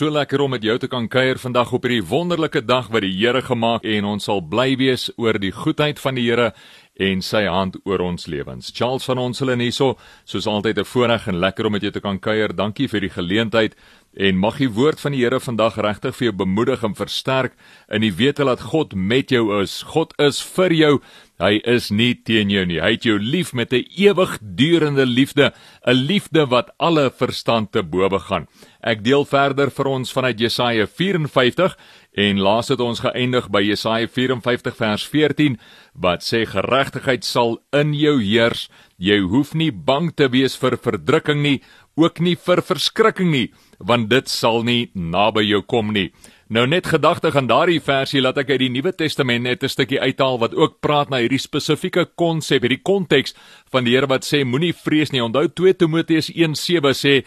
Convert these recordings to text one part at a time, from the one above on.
so lekker om met jou te kan kuier vandag op hierdie wonderlike dag wat die Here gemaak en ons sal bly wees oor die goedheid van die Here en sy hand oor ons lewens. Charles van ons hulle hierso, soos altyd 'n voorreg en lekker om met jou te kan kuier. Dankie vir die geleentheid en mag die woord van die Here vandag regtig vir jou bemoedig en versterk in die wete dat God met jou is. God is vir jou. Hy is nie teen jou nie. Hy het jou lief met 'n ewigdurende liefde, 'n liefde wat alle verstand te bowe gaan. Ek deel verder vir ons vanuit Jesaja 54 en laas het ons geëindig by Jesaja 54 vers 14 wat sê geregtigheid sal in jou heers. Jy hoef nie bang te wees vir verdrukking nie, ook nie vir verskrikking nie, want dit sal nie naby jou kom nie. Nou net gedagtig aan daardie versie laat ek uit die Nuwe Testament net 'n stukkie uithaal wat ook praat na hierdie spesifieke konsep, hierdie konteks van die Here wat sê moenie vrees nie. Onthou 2 Timoteus 1:7 sê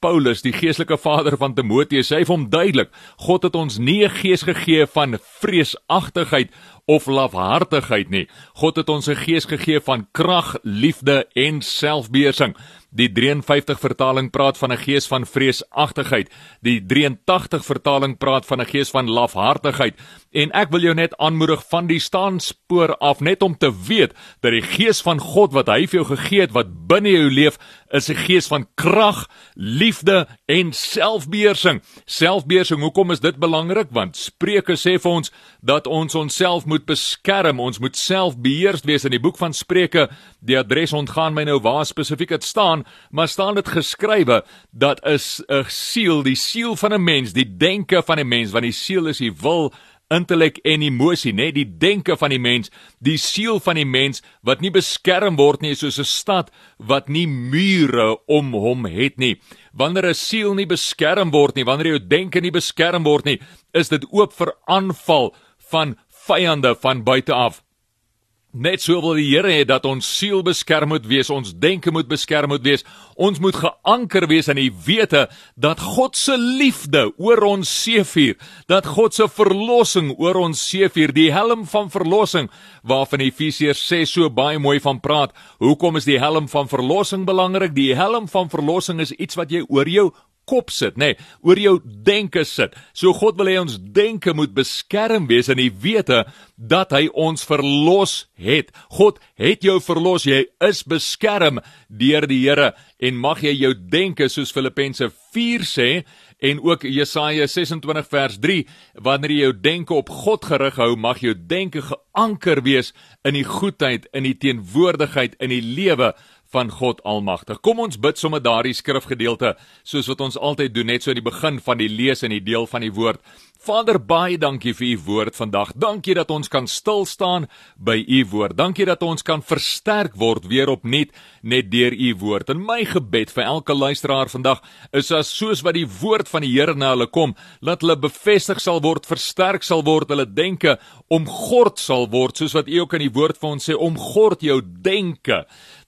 Paulus, die geestelike vader van Timoteus, hy vir hom duidelik, God het ons nie 'n gees gegee van vreesagtigheid of lafhartigheid nie. God het ons 'n gees gegee van krag, liefde en selfbeheersing. Die 53 vertaling praat van 'n gees van vreesagtigheid. Die 83 vertaling praat van 'n gees van lafhartigheid. En ek wil jou net aanmoedig van die staanspoor af net om te weet dat die gees van God wat hy vir jou gegee het wat binne jou leef, is 'n gees van krag, liefde en selfbeheersing. Selfbeheersing, hoekom is dit belangrik? Want Spreuke sê vir ons dat ons onsself moet beskerm, ons moet selfbeheers wees in die boek van Spreuke. Die adres ontgaan my nou waar spesifiek dit staan, maar staan dit geskrywe dat is 'n siel, die siel van 'n mens, die denke van 'n mens, want die siel is die wil intellek en emosie, net die denke van die mens, die siel van die mens wat nie beskerm word nie soos 'n stad wat nie mure om hom het nie. Wanneer 'n siel nie beskerm word nie, wanneer jou denke nie beskerm word nie, is dit oop vir aanval van vyande van buite af. Net so wil die Here hê dat ons siel beskerm moet wees, ons denke moet beskerm moet wees. Ons moet geanker wees in die wete dat God se liefde oor ons seëvier, dat God se verlossing oor ons seëvier, die helm van verlossing waarvan Efesiërs 6 so baie mooi van praat. Hoekom is die helm van verlossing belangrik? Die helm van verlossing is iets wat jy oor jou kop sit, nê, nee, oor jou denke sit. So God wil hê ons denke moet beskerm wees in die wete dat hy ons verlos het. God het jou verlos. Jy is beskerm deur die Here en mag jy jou denke soos Filippense 4 sê en ook Jesaja 26 vers 3 wanneer jy jou denke op God gerig hou mag jou denke geanker wees in die goedheid in die teenwoordigheid in die lewe van God Almagtig. Kom ons bid sommer daardie skrifgedeelte soos wat ons altyd doen net so aan die begin van die lees en die deel van die woord. Vader, baie dankie vir u woord vandag. Dankie dat ons kan stil staan by u woord. Dankie dat ons kan versterk word weer opnuut net deur u woord. En my gebed vir elke luisteraar vandag is as soos wat die woord van die Here na hulle kom, laat hulle bevestig sal word, versterk sal word, hulle denke omgord sal word, soos wat u ook in die woord vir ons sê, omgord jou denke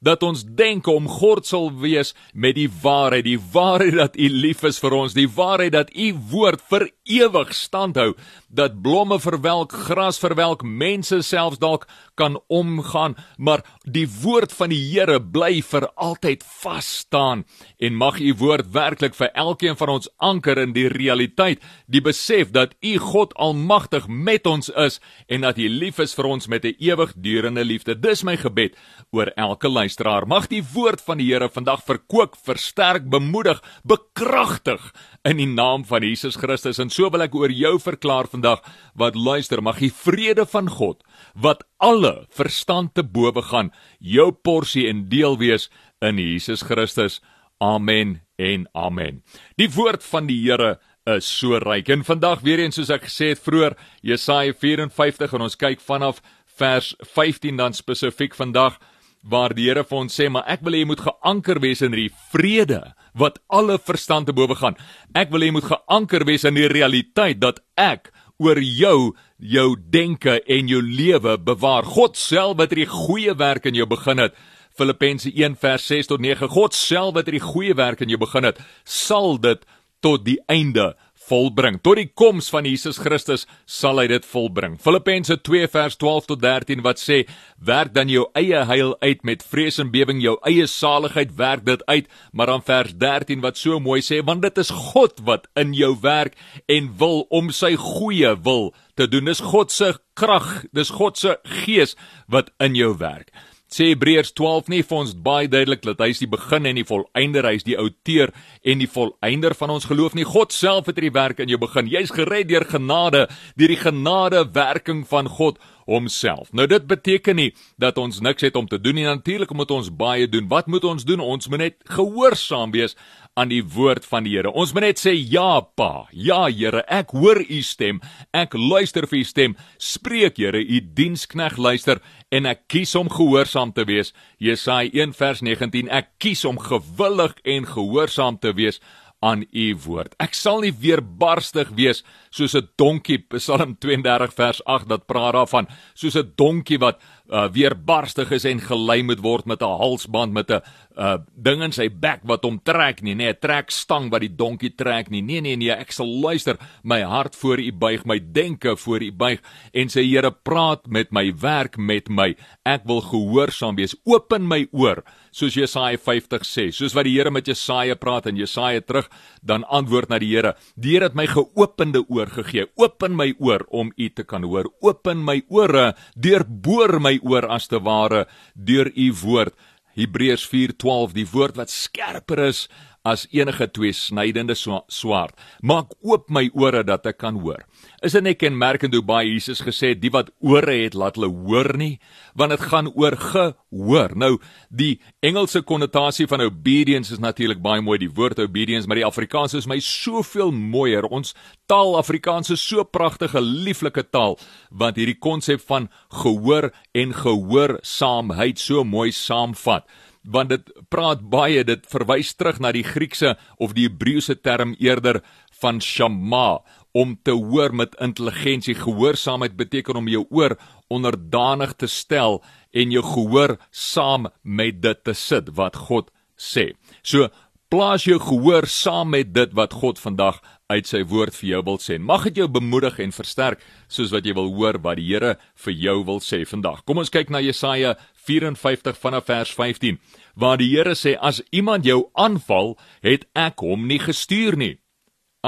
dat ons denke om God sal wees met die waarheid, die waarheid dat U lief is vir ons, die waarheid dat U woord vir ewig Stando dat blomme verwelk, gras verwelk, mense selfs dalk kan omgaan, maar die woord van die Here bly vir altyd vas staan en mag U woord werklik vir elkeen van ons anker in die realiteit, die besef dat U God almagtig met ons is en dat U lief is vir ons met 'n ewigdurende liefde. Dis my gebed oor elke luisteraar. Mag die woord van die Here vandag verkoop, versterk, bemoedig, bekragtig in die naam van Jesus Christus. En so wil ek oor jou verklaar vandag wat luister, mag die vrede van God wat alle verstand te bowe gaan, jou porsie en deel wees in Jesus Christus. Amen en amen. Die woord van die Here is so ryk. En vandag weer eens soos ek gesê het vroeër, Jesaja 54 en ons kyk vanaf vers 15 dan spesifiek vandag waar die Here vir ons sê, maar ek wil hê jy moet geanker wees in die vrede wat alle verstand te bowe gaan. Ek wil hê jy moet geanker wees in die realiteit dat ek oor jou jou denke en jou lewe bewaar. God self wat hierdie goeie werk in jou begin het. Filippense 1 vers 6 tot 9. God self wat hierdie goeie werk in jou begin het, sal dit tot die einde volbring. Tot die koms van Jesus Christus sal hy dit volbring. Filippense 2 vers 12 tot 13 wat sê: "Werk dan jou eie heil uit met vrees en bewering, jou eie saligheid werk dit uit." Maar dan vers 13 wat so mooi sê: "Want dit is God wat in jou werk en wil om sy goeie wil te doen. Dis God se krag, dis God se gees wat in jou werk." Sê Hebreërs 12 nie vir ons baie duidelik dat hy is die begin en die volëinder, hy is die outeur en die volëinder van ons geloof nie. God self het hierdie werk in jou begin. Jy's gered deur genade, deur die genade werking van God homself. Nou dit beteken nie dat ons niks het om te doen nie. Natuurlik moet ons baie doen. Wat moet ons doen? Ons moet net gehoorsaam wees aan die woord van die Here. Ons moet net sê ja, Pa. Ja, Here, ek hoor u stem. Ek luister vir u stem. Spreek, Here, u dienskneg luister en ek kies om gehoorsaam te wees. Jesaja 1 vers 19. Ek kies om gewillig en gehoorsaam te wees aan u woord. Ek sal nie weer barstig wees soos 'n donkie Psalm 32 vers 8 dat praat daarvan. Soos 'n donkie wat uh, weer barstig is en gelei moet word met 'n halsband met 'n uh, ding in sy bek wat hom trek nie nee 'n trekstang wat die donkie trek nie. Nee nee nee ek sal luister. My hart voor u buig my denke voor u buig en sê Here praat met my werk met my. Ek wil gehoorsaam wees. Open my oor soos Jesaja 50 sê soos wat die Here met Jesaja praat en Jesaja terug dan antwoord na die Here die Here het my geopende oor gegee open my oor om u te kan hoor open my ore deurboor my oor as te ware deur u woord. Hebreërs 4:12 die woord wat skerper is as enige twee snydende swaard. Maak oop my ore dat ek kan hoor. Is dit net kenmerkend hoe baie Jesus gesê het die wat ore het laat hulle hoor nie, want dit gaan oor gehoor. Nou die Engelse konnotasie van obedience is natuurlik baie mooi die woord obedience, maar die Afrikaans is my soveel mooier. Ons taal Afrikaans is so pragtige, lieflike taal want hierdie konsep van gehoor en gehoorsaamheid so mooi saamvat want dit praat baie dit verwys terug na die Griekse of die Hebreëse term eerder van shama om te hoor met intelligensie gehoorsaamheid beteken om jou oor onderdanig te stel en jou gehoor saam met dit te sit wat God sê. So plaas jou gehoor saam met dit wat God vandag uit sy woord vir jou wil sê. Mag dit jou bemoedig en versterk soos wat jy wil hoor wat die Here vir jou wil sê vandag. Kom ons kyk na Jesaja 54 vanaf vers 15 waar die Here sê as iemand jou aanval, het ek hom nie gestuur nie.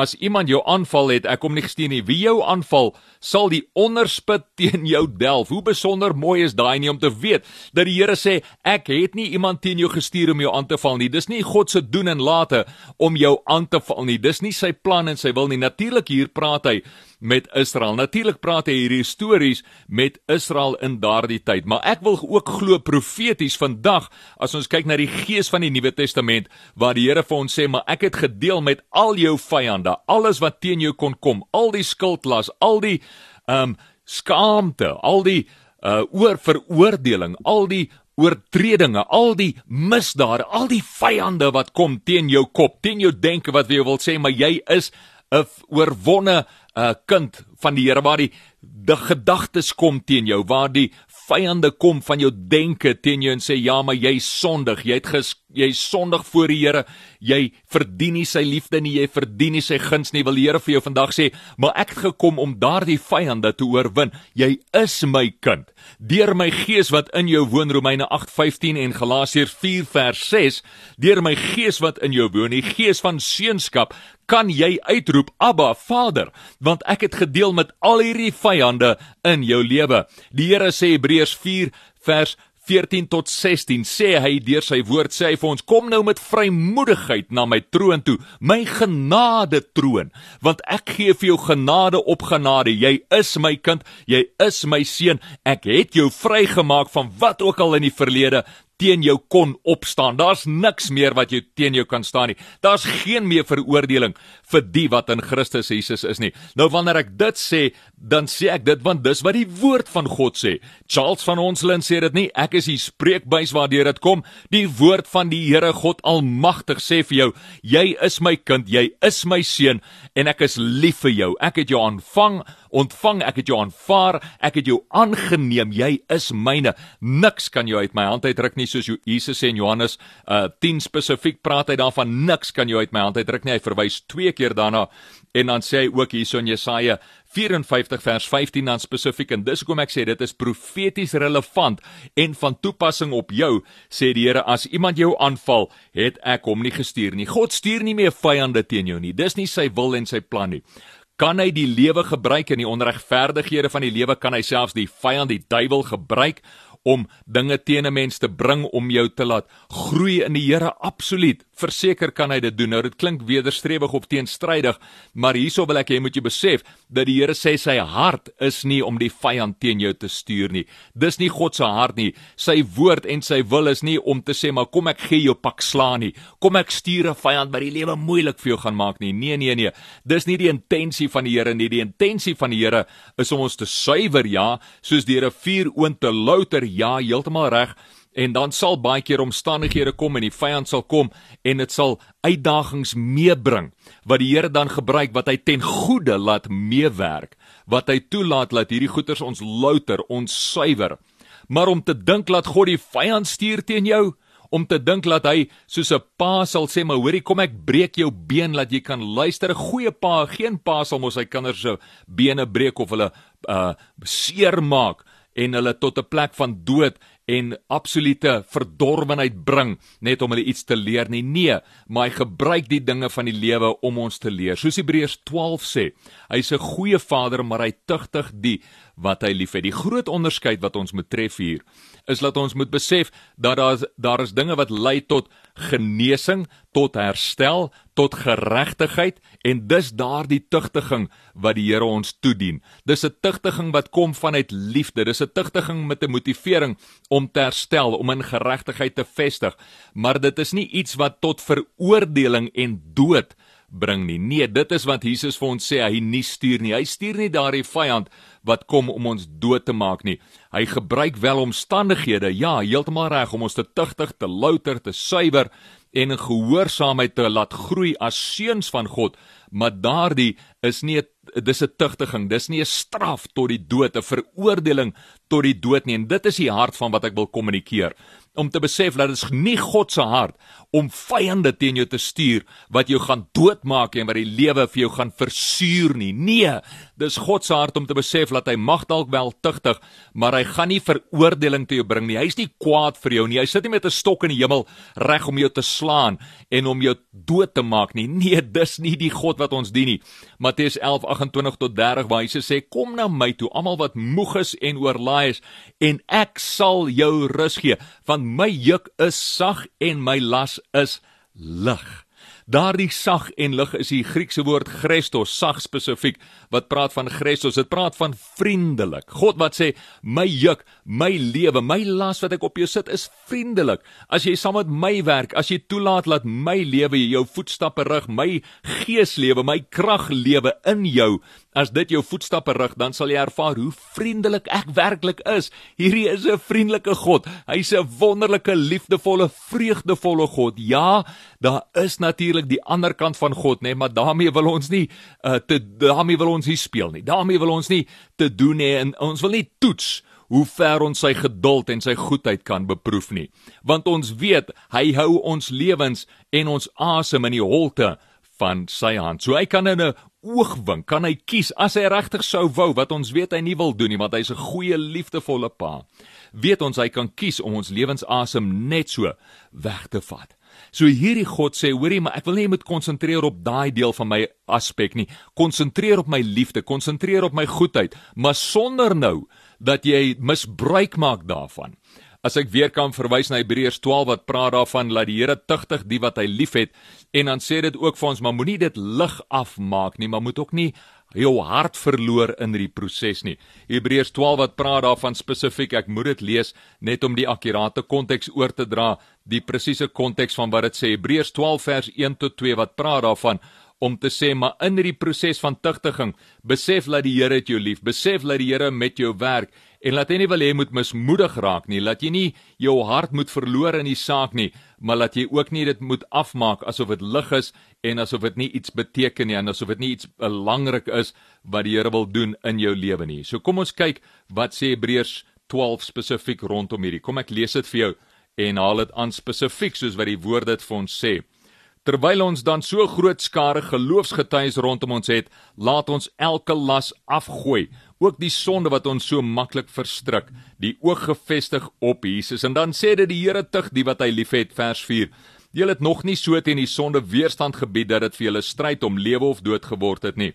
As iemand jou aanval het, ek kom nie gestuur nie. Wie jou aanval, sal die onderspit teen jou delf. Hoe besonder mooi is daai nie om te weet dat die Here sê, ek het nie iemand teen jou gestuur om jou aan te val nie. Dis nie God se doen en late om jou aan te val nie. Dis nie sy plan en sy wil nie. Natuurlik hier praat hy met Israel. Natuurlik praat hy hierdie stories met Israel in daardie tyd, maar ek wil ook glo profeties vandag as ons kyk na die gees van die Nuwe Testament waar die Here vir ons sê, maar ek het gedeel met al jou vyande, alles wat teen jou kon kom, al die skuldlas, al die ehm um, skaamte, al die uh oor veroordeling, al die oortredinge, al die misdade, al die vyande wat kom teen jou kop, teen jou denke wat jy wil sê, maar jy is 'n oorwonne uh, kind van die Here waar die gedagtes kom teen jou, waar die vyande kom van jou denke teen jou en sê ja, maar jy sondig, jy het jy sondig voor die Here. Jy verdien nie sy liefde nie, jy verdien nie sy guns nie. Wil die Here vir jou vandag sê, maar ek het gekom om daardie vyande te oorwin. Jy is my kind. Deur my gees wat in jou woon, Romeine 8:15 en Galasiërs 4 vers 6, deur my gees wat in jou woon, die gees van seunskap, kan jy uitroep Abba Vader, want ek het gedeel met al hierdie vyande in jou lewe. Die Here sê Hebreërs 4 vers 14 tot 16 sê hy deur sy woord sê hy vir ons kom nou met vrymoedigheid na my troon toe my genade troon want ek gee vir jou genade op genade jy is my kind jy is my seun ek het jou vrygemaak van wat ook al in die verlede teen jou kon opstaan. Daar's niks meer wat jou teen jou kan staan nie. Daar's geen meer veroordeling vir die wat in Christus Jesus is nie. Nou wanneer ek dit sê, dan sê ek dit want dis wat die woord van God sê. Charles van Onselen sê dit nie, ek is die spreekbuis waardeur dit kom. Die woord van die Here God Almagtig sê vir jou, jy is my kind, jy is my seun en ek is lief vir jou. Ek het jou aanvang ontvang, ek het jou aanvaar, ek het jou aangeneem, jy is myne. Niks kan jou uit my hand uitruk nie, soos Jesus sê in Johannes uh 10 spesifiek praat hy daarvan niks kan jou uit my hand uitruk nie. Hy verwys twee keer daarna en dan sê hy ook hierso in Jesaja 54 vers 15 dan spesifiek en dis hoekom ek sê dit is profeties relevant en van toepassing op jou sê die Here as iemand jou aanval het ek hom nie gestuur nie. God stuur nie meer vyande teen jou nie. Dis nie sy wil en sy plan nie. Kan hy die lewe gebruik in die onregverdighede van die lewe kan hy selfs die vyand die duiwel gebruik om dinge teen 'n mens te bring om jou te laat groei in die Here? Absoluut. Verseker kan hy dit doen. Nou dit klink wederstrewig of teenstrydig maar hierso wil ek hê moet jy besef dat die Here sê sy hart is nie om die vyand teen jou te stuur nie. Dis nie God se hart nie. Sy woord en sy wil is nie om te sê maar kom ek gee jou pak slaan nie. Kom ek stuur 'n vyand wat die lewe moeilik vir jou gaan maak nie. Nee nee nee. Dis nie die intensie van die Here nie. Die intensie van die Here is om ons te suiwer ja soos die rivier oonte louter. Ja, heeltemal reg. En dan sal baie keer omstandighede kom en die vyand sal kom en dit sal uitdagings meebring wat die Here dan gebruik wat hy ten goeie laat meewerk, wat hy toelaat dat hierdie goeters ons louter, ons suiwer. Maar om te dink dat God die vyand stuur teen jou, om te dink dat hy soos 'n pa sal sê, "Maar hoorie, kom ek breek jou been laat jy kan luister." 'n Goeie pa, geen pa sal mos sy kinders se bene breek of hulle uh seermaak en hulle tot 'n plek van dood en absolute verdorwenheid bring net om hulle iets te leer nie. Nee, maar hy gebruik die dinge van die lewe om ons te leer. Soos Hebreërs 12 sê, hy's 'n goeie vader, maar hy tugtig die wat hy liefhet. Die groot onderskeid wat ons moet tref hier is dat ons moet besef dat daar daar is dinge wat lei tot genesing, tot herstel, tot geregtigheid en dis daardie tugtiging wat die Here ons toedien. Dis 'n tugtiging wat kom vanuit liefde. Dis 'n tugtiging met 'n motivering om te herstel, om in geregtigheid te vestig. Maar dit is nie iets wat tot veroordeling en dood bring nie. Nee, dit is wat Jesus vir ons sê hy nie stuur nie. Hy stuur nie daardie vyand wat kom om ons dood te maak nie. Hy gebruik wel omstandighede, ja, heeltemal reg om ons te tugtig, te louter, te suiwer en in gehoorsaamheid te laat groei as seuns van God, maar daardie is nie 'n dis 'n tugtiging, dis nie 'n straf tot die dood, 'n veroordeling tot die dood nie. En dit is die hart van wat ek wil kommunikeer om te besef dat dit nie God se hart om vyande teen jou te stuur wat jou gaan doodmaak en wat die lewe vir jou gaan versuur nie. Nee, dis God se hart om te besef dat hy mag dalk wel tugtig, maar hy gaan nie veroordeling te jou bring nie. Hy's nie kwaad vir jou nie. Hy sit nie met 'n stok in die hemel reg om jou te slaan en om jou dood te maak nie. Nee, dis nie die God wat ons dien nie. Matteus 11:28 tot 30 waar Jesus sê: "Kom na my toe, almal wat moeg is en oorlaai is, en ek sal jou rus gee." Want my juk is sag en my las is lig. Daardie sag en lig is die Griekse woord Christos, sag spesifiek, wat praat van Christos, dit praat van vriendelik. God wat sê, my juk, my lewe, my las wat ek op jou sit is vriendelik. As jy saam met my werk, as jy toelaat dat my lewe jou voetstappe rig, my gees lewe, my krag lewe in jou, As dit jou voetstappe rig, dan sal jy ervaar hoe vriendelik ek werklik is. Hierdie is 'n vriendelike God. Hy's 'n wonderlike, liefdevolle, vreugdevolle God. Ja, daar is natuurlik die ander kant van God, nê, nee, maar daarmee wil ons nie uh, te daarmee wil ons nie speel nie. Daarmee wil ons nie te doen nie en ons wil nie toets hoe ver ons sy geduld en sy goedheid kan beproef nie. Want ons weet hy hou ons lewens en ons asem in die holte van sy hand. So hy kan in 'n oogwink kan hy kies as hy regtig sou wou wat ons weet hy nie wil doen nie want hy's 'n goeie liefdevolle pa. Weet ons hy kan kies om ons lewensasem net so weg te vat. So hierdie God sê, hoorie, maar ek wil nie jy moet konsentreer op daai deel van my aspek nie. Konsentreer op my liefde, konsentreer op my goedheid, maar sonder nou dat jy misbruik maak daarvan. As ek weer kan verwys na Hebreërs 12 wat praat daarvan dat die Here tugtig die wat hy liefhet en dan sê dit ook vir ons maar moenie dit lig afmaak nie maar moet ook nie jou hart verloor in die proses nie. Hebreërs 12 wat praat daarvan spesifiek ek moet dit lees net om die akkurate konteks oor te dra, die presiese konteks van wat dit sê Hebreërs 12 vers 1 tot 2 wat praat daarvan om te sê maar in hierdie proses van tugtiging besef dat die Here jou lief, besef dat die Here met jou werk en laat hy nie wil hê moet mismoedig raak nie, laat jy nie jou hart moet verloor in die saak nie, maar laat jy ook nie dit moet afmaak asof dit lig is en asof dit nie iets beteken nie en asof dit nie iets belangrik is wat die Here wil doen in jou lewe nie. So kom ons kyk wat sê Hebreërs 12 spesifiek rondom hierdie. Kom ek lees dit vir jou en haal dit aan spesifiek soos wat die woord dit vir ons sê. Terwyl ons dan so groot skare geloofsgetuies rondom ons het, laat ons elke las afgooi, ook die sonde wat ons so maklik verstrik, die oog gefestig op Jesus. En dan sê dit die Here tug die wat hy liefhet, vers 4. Julle het nog nie so teen die sonde weerstand gebied dat dit vir julle stryd om lewe of dood geword het nie.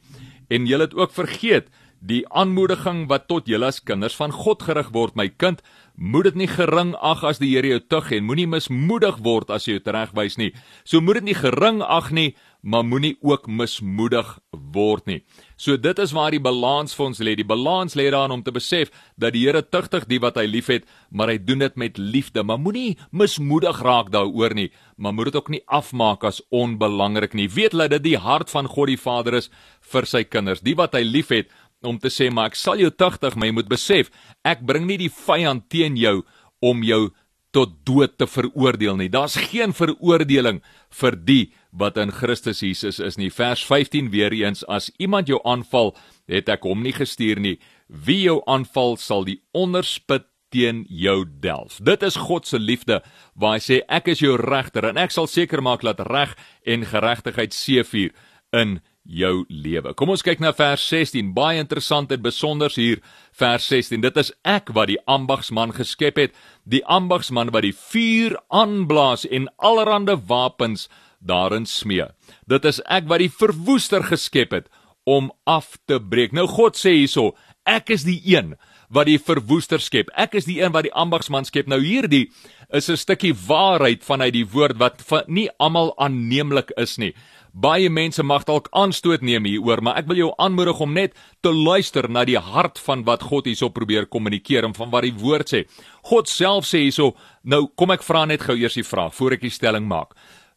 En julle het ook vergeet die aanmoediging wat tot julle as kinders van God gerig word, my kind, Moet dit nie gering ag as die Here jou tug en moenie mismoedig word as jy jou teregwys nie. So moet dit nie gering ag nie, maar moenie ook mismoedig word nie. So dit is waar die balans vir ons lê. Die balans lê daarin om te besef dat die Here tugtig die wat hy liefhet, maar hy doen dit met liefde. Maar moenie mismoedig raak daaroor nie, maar moet dit ook nie afmaak as onbelangrik nie. Weet dat dit die hart van God die Vader is vir sy kinders. Die wat hy liefhet, om te sê maar ek sal jou tugtig, maar jy moet besef, ek bring nie die vyand teen jou om jou tot dood te veroordeel nie. Daar's geen veroordeling vir die wat in Christus Jesus is nie. Vers 15 weer eens as iemand jou aanval, het ek hom nie gestuur nie. Wie jou aanval sal die onderspit teen jou delf. Dit is God se liefde waar hy sê ek is jou regter en ek sal seker maak dat reg en geregtigheid seëvier in jou lewe. Kom ons kyk na vers 16. Baie interessant en besonder hier vers 16. Dit is ek wat die ambagsman geskep het, die ambagsman wat die vuur aanblaas en allerlei wapens daarin smee. Dit is ek wat die verwoester geskep het om af te breek. Nou God sê hierso, ek is die een wat die verwoester skep. Ek is die een wat die ambagsman skep. Nou hierdie is 'n stukkie waarheid vanuit die woord wat nie almal aanneemlik is nie. Baie mense mag dalk aanstoot neem hieroor, maar ek wil jou aanmoedig om net te luister na die hart van wat God hierso probeer kommunikeer en van wat die woord sê. God self sê hierso, nou kom ek vra net gou eers die vraag voor ek die stelling maak.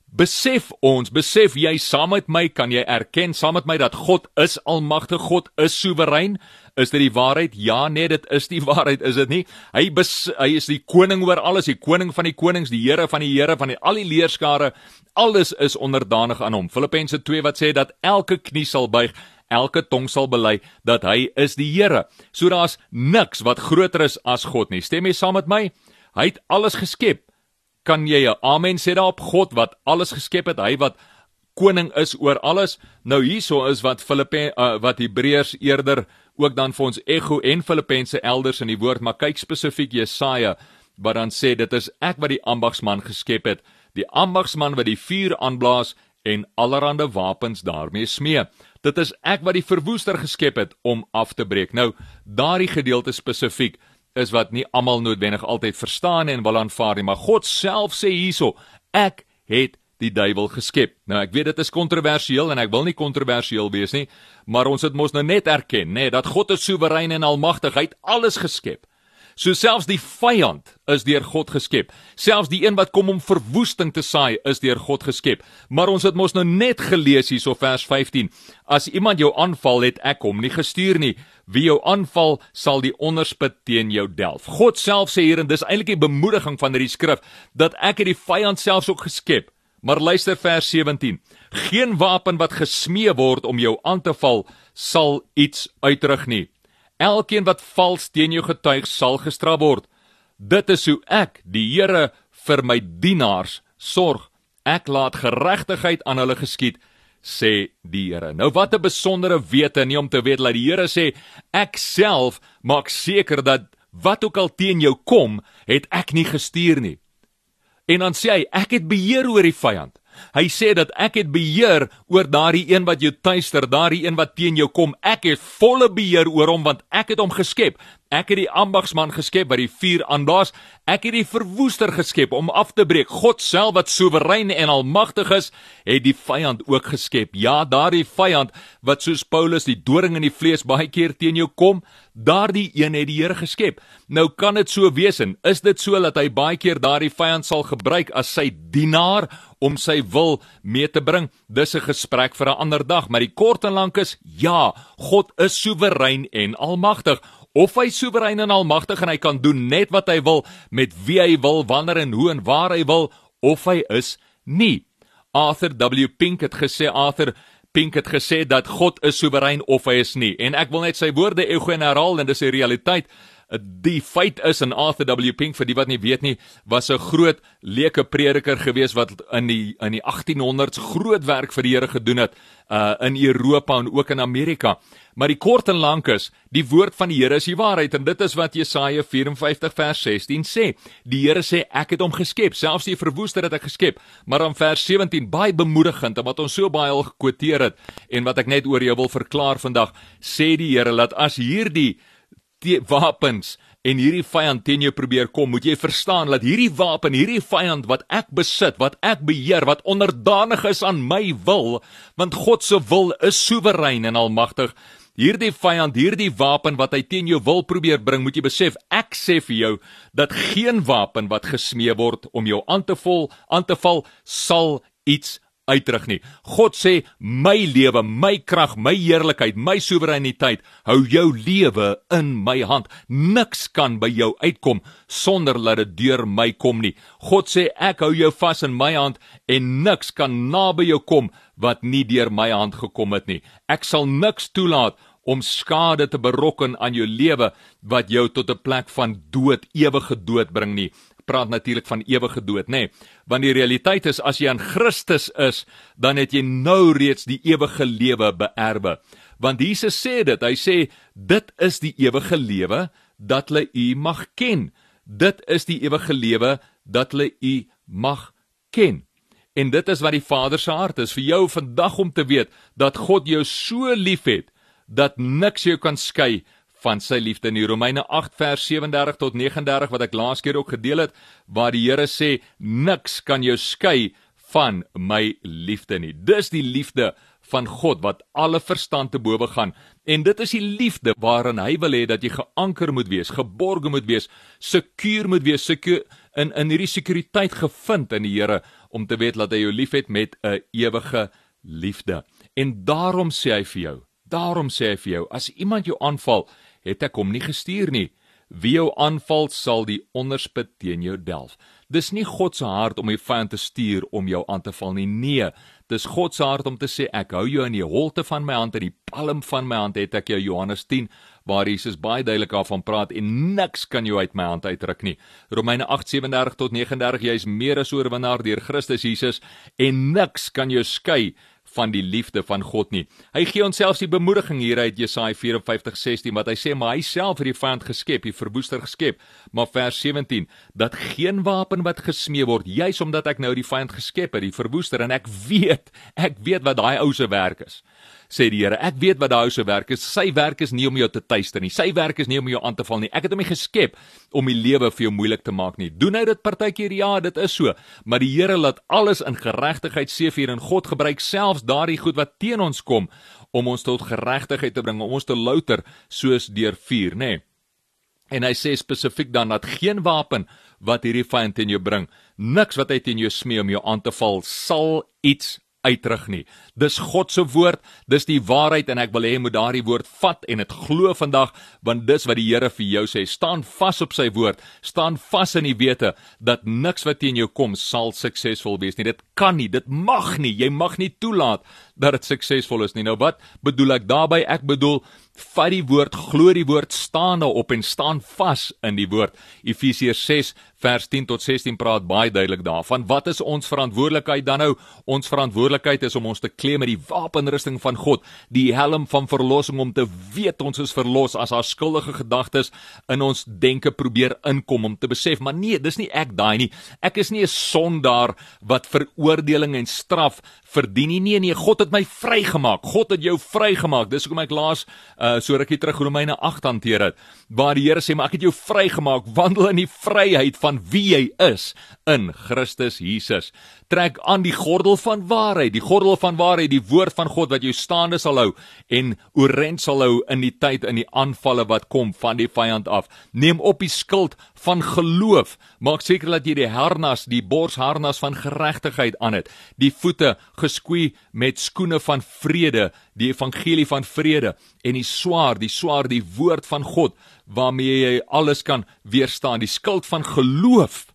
Besef ons, besef jy saam met my, kan jy erken saam met my dat God is almagtig, God is soewerein? Is dit die waarheid? Ja, nee, dit is die waarheid, is dit nie? Hy bes, hy is die koning oor alles, die koning van die konings, die Here van die Here van die, al die leerskare, alles is onderdanig aan hom. Filippense 2 wat sê dat elke knie sal buig, elke tong sal bely dat hy is die Here. So daar's niks wat groter is as God nie. Stem jy saam met my? Hy het alles geskep kan jy 'n amen sê daarop God wat alles geskep het, hy wat koning is oor alles. Nou hierso is wat Filippe uh, wat Hebreërs eerder ook dan vir ons ego en Filippense elders in die woord, maar kyk spesifiek Jesaja wat dan sê dit is ek wat die ambagsman geskep het, die ambagsman wat die vuur aanblaas en allerlei wapens daarmee smee. Dit is ek wat die verwoester geskep het om af te breek. Nou, daardie gedeelte spesifiek is wat nie almal noodwendig altyd verstaan en wil aanvaar nie, maar God self sê hierso, ek het die duiwel geskep. Nou ek weet dit is kontroversieel en ek wil nie kontroversieel wees nie, maar ons het mos nou net erken, nê, dat God is soewerein en almagtig, hy het alles geskep. So selfs die vyand is deur God geskep. Selfs die een wat kom om verwoesting te saai is deur God geskep. Maar ons het mos nou net gelees hierso vers 15. As iemand jou aanval, het ek hom nie gestuur nie. Wie jou aanval, sal die onderspit teen jou delf. God self sê hier en dis eintlik die bemoediging van hierdie skrif dat ek het die vyand selfs ook geskep. Maar luister vers 17. Geen wapen wat gesmee word om jou aan te val, sal iets uitrig nie. Elkeen wat vals teen jou getuig sal gestraf word. Dit is hoe ek, die Here, vir my dienaars sorg. Ek laat geregtigheid aan hulle geskied, sê die Here. Nou wat 'n besondere wete nie om te weet dat die Here sê ek self maak seker dat wat ook al teen jou kom, het ek nie gestuur nie. En dan sê hy ek het beheer oor die vyand. Hy sê dat ek het beheer oor daardie een wat jou tuister, daardie een wat teen jou kom. Ek het volle beheer oor hom want ek het hom geskep. Ek het die ambagsman geskep wat die vuur aanblaas. Ek het die verwoester geskep om af te breek. God self wat soewerein en almagtig is, het die vyand ook geskep. Ja, daardie vyand wat soos Paulus die doring in die vlees baie keer teen jou kom, daardie een het die Here geskep. Nou kan dit so wees en is dit so dat hy baie keer daardie vyand sal gebruik as sy dienaar om sy wil mee te bring. Dis 'n gesprek vir 'n ander dag, maar die kort en lank is ja, God is soewerein en almagtig. Of hy soewerein en almagtig en hy kan doen net wat hy wil met wie hy wil, wanneer en hoe en waar hy wil, of hy is nie. Arthur W Pink het gesê Arthur Pink het gesê dat God is soewerein of hy is nie. En ek wil net sy woorde ego en herhaal en dis 'n realiteit. Die feit is in Arthur W Pink vir die wat nie weet nie, was 'n groot leuke prediker gewees wat in die in die 1800s groot werk vir die Here gedoen het uh in Europa en ook in Amerika. Maar die kort en lank is, die woord van die Here is die waarheid en dit is wat Jesaja 54 vers 16 sê. Die Here sê ek het hom geskep, selfs die verwoester het ek geskep. Maar dan vers 17 baie bemoedigend en wat ons so baie al gekwoteer het en wat ek net oor jou wil verklaar vandag, sê die Here dat as hierdie wapens en hierdie vyand teen jou probeer kom, moet jy verstaan dat hierdie wapen, hierdie vyand wat ek besit, wat ek beheer, wat onderdanig is aan my wil, want God se wil is soewerein en almagtig. Hierdie vyand, hierdie wapen wat hy teen jou wil probeer bring, moet jy besef, ek sê vir jou dat geen wapen wat gesmee word om jou aan te val, aan te val, sal iets uitdruk nie. God sê my lewe, my krag, my heerlikheid, my soewereiniteit hou jou lewe in my hand. Niks kan by jou uitkom sonder dat dit deur my kom nie. God sê ek hou jou vas in my hand en niks kan naby jou kom wat nie deur my hand gekom het nie. Ek sal niks toelaat om skade te berokken aan jou lewe wat jou tot 'n plek van dood, ewige dood bring nie praat natuurlik van ewige dood, nê? Nee, want die realiteit is as jy aan Christus is, dan het jy nou reeds die ewige lewe beerwe. Want Jesus sê dit, hy sê dit is die ewige lewe dat hulle U mag ken. Dit is die ewige lewe dat hulle U mag ken. En dit is wat die Vader se hart is vir jou vandag om te weet dat God jou so liefhet dat niks jou kan skei van sy liefde in Romeine 8 vers 37 tot 39 wat ek laas keer ook gedeel het waar die Here sê niks kan jou skei van my liefde nie. Dis die liefde van God wat alle verstand te bowe gaan en dit is die liefde waarin hy wil hê dat jy geanker moet wees, geborge moet wees, sekuur moet wees, sekuur in in hierdie sekuriteit gevind in die Here om te weet dat hy jou liefhet met 'n ewige liefde. En daarom sê hy vir jou, daarom sê hy vir jou, as iemand jou aanval, het ek hom nie gestuur nie. Wie jou aanval sal die onderspit teen jou delf. Dis nie God se hart om die vyand te stuur om jou aan te val nie. Nee, dis God se hart om te sê ek hou jou in die holte van my hand en die palm van my hand het ek jou Johannes 10 waar Jesus baie duidelik daarvan praat en niks kan jou uit my hand uitruk nie. Romeine 8:37 tot 39 jy is meer as oorwinnaar deur Christus Jesus en niks kan jou skei van die liefde van God nie. Hy gee ons selfs die bemoediging hier uit Jesaja 54:16 wat hy sê maar hy self het die vyand geskep, die verwoester geskep. Maar vers 17 dat geen wapen wat gesmee word juis omdat ek nou die vyand geskep het, die verwoester en ek weet, ek weet wat daai ou se werk is sê die Here. Ek weet wat daai se werk is. Sy werk is nie om jou te tuister nie. Sy werk is nie om jou aan te val nie. Ek het hom geskep om die lewe vir jou moeilik te maak nie. Doen hy dit partykeer? Ja, dit is so. Maar die Here laat alles in geregtigheid seëvier en God gebruik selfs daardie goed wat teen ons kom om ons tot geregtigheid te bring, om ons te louter soos deur vuur, nê? Nee. En hy sê spesifiek dan dat geen wapen wat hierdie vyand teen jou bring, niks wat hy teen jou smee om jou aan te val, sal iets uitrig nie. Dis God se woord, dis die waarheid en ek wil hê jy moet daardie woord vat en dit glo vandag want dis wat die Here vir jou sê. Staan vas op sy woord. Staan vas in die wete dat niks wat teen jou kom sal suksesvol wees nie. Dit kan nie, dit mag nie. Jy mag nie toelaat dat dit suksesvol is nie. Nou wat bedoel ek daarmee? Ek bedoel vat die woord, glo die woord, staan daarop en staan vas in die woord. Efesiërs 6 vers 10 tot 16 praat baie duidelik daarvan. Wat is ons verantwoordelikheid dan nou? Ons verantwoordelikheid is om ons te klee met die wapenrusting van God, die helm van verlossing om te weet ons is verlos as our skuldige gedagtes in ons denke probeer inkom om te besef, maar nee, dis nie ek daai nie. Ek is nie 'n sondaar wat veroordeling en straf verdien nie. Nee, nee, God het my vrygemaak. God het jou vrygemaak. Dis hoekom ek laas uh so rukkie terug Romeine 8 hanteer het, waar die Here sê, "Maar ek het jou vrygemaak. Wandel in die vryheid van wie jy is in Christus Jesus. Trek aan die gordel van waarheid, die gordel van waarheid, die woord van God wat jou staande sal hou en oorent sal hou in die tyd in die aanvalle wat kom van die vyand af. Neem op die skild van geloof. Maak seker dat jy die harnas, die borsharnas van geregtigheid aan het. Die voete geskoei met skoene van vrede, die evangelie van vrede en die swaard, die swaard die woord van God waarmee jy alles kan weerstaan, die skild van geloof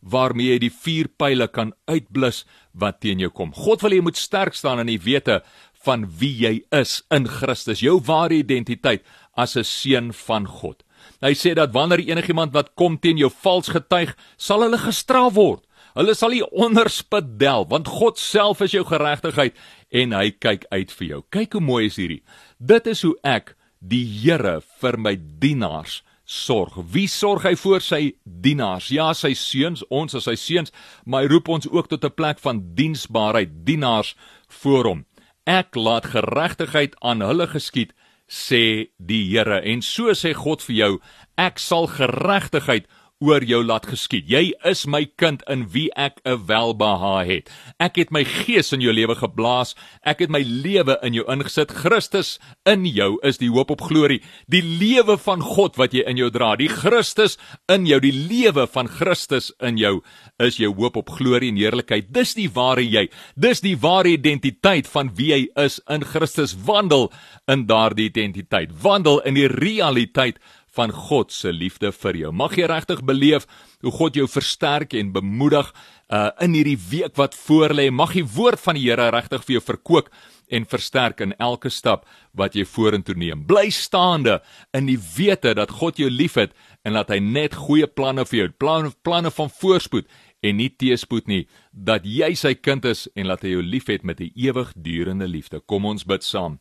waarmee jy die vier pile kan uitblus wat teen jou kom. God wil jy moet sterk staan in die wete van wie jy is in Christus, jou ware identiteit as 'n seun van God. Hy sê dat wanneer enigiemand wat kom teen jou vals getuig, sal hulle gestraf word. Hulle sal nie onderspit del, want God self is jou geregtigheid en hy kyk uit vir jou. Kyk hoe mooi is hierdie. Dit is hoe ek die Here vir my dienaars sorg. Wie sorg hy vir sy dienaars? Ja, sy seuns, ons as sy seuns, maar hy roep ons ook tot 'n plek van diensbaarheid, dienaars voor hom. Ek laat geregtigheid aan hulle geskied, sê die Here. En so sê God vir jou, ek sal geregtigheid oor jou laat geskied. Jy is my kind in wie ek 'n welbehae het. Ek het my gees in jou lewe geblaas. Ek het my lewe in jou ingesit. Christus in jou is die hoop op glorie. Die lewe van God wat jy in jou dra. Die Christus in jou, die lewe van Christus in jou is jou hoop op glorie en heerlikheid. Dis die ware jy. Dis die ware identiteit van wie jy is in Christus. Wandel in daardie identiteit. Wandel in die realiteit van God se liefde vir jou. Mag jy regtig beleef hoe God jou versterk en bemoedig uh in hierdie week wat voorlê. Mag die woord van die Here regtig vir jou verkoop en versterk in elke stap wat jy vorentoe neem. Bly staande in die wete dat God jou liefhet en dat hy net goeie planne vir jou, planne planne van voorspoed en nie teëspoed nie, dat jy sy kind is en dat hy jou liefhet met 'n ewigdurende liefde. Kom ons bid saam.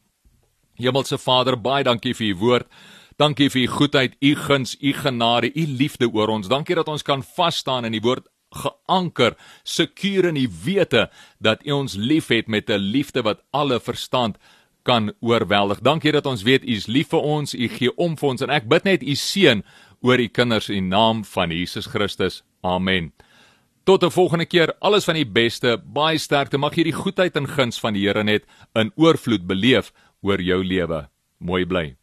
Hemelse Vader, baie dankie vir u woord. Dankie vir u goedheid, u guns, u genade, u liefde oor ons. Dankie dat ons kan vas staan in die woord geanker, seker in die wete dat u ons liefhet met 'n liefde wat alle verstand kan oorweldig. Dankie dat ons weet u is lief vir ons, u gee om vir ons en ek bid net u seën oor u kinders in naam van Jesus Christus. Amen. Tot 'n volgende keer, alles van die beste, baie sterkte. Mag jy die goedheid en guns van die Here net in oorvloed beleef oor jou lewe. Mooi bly.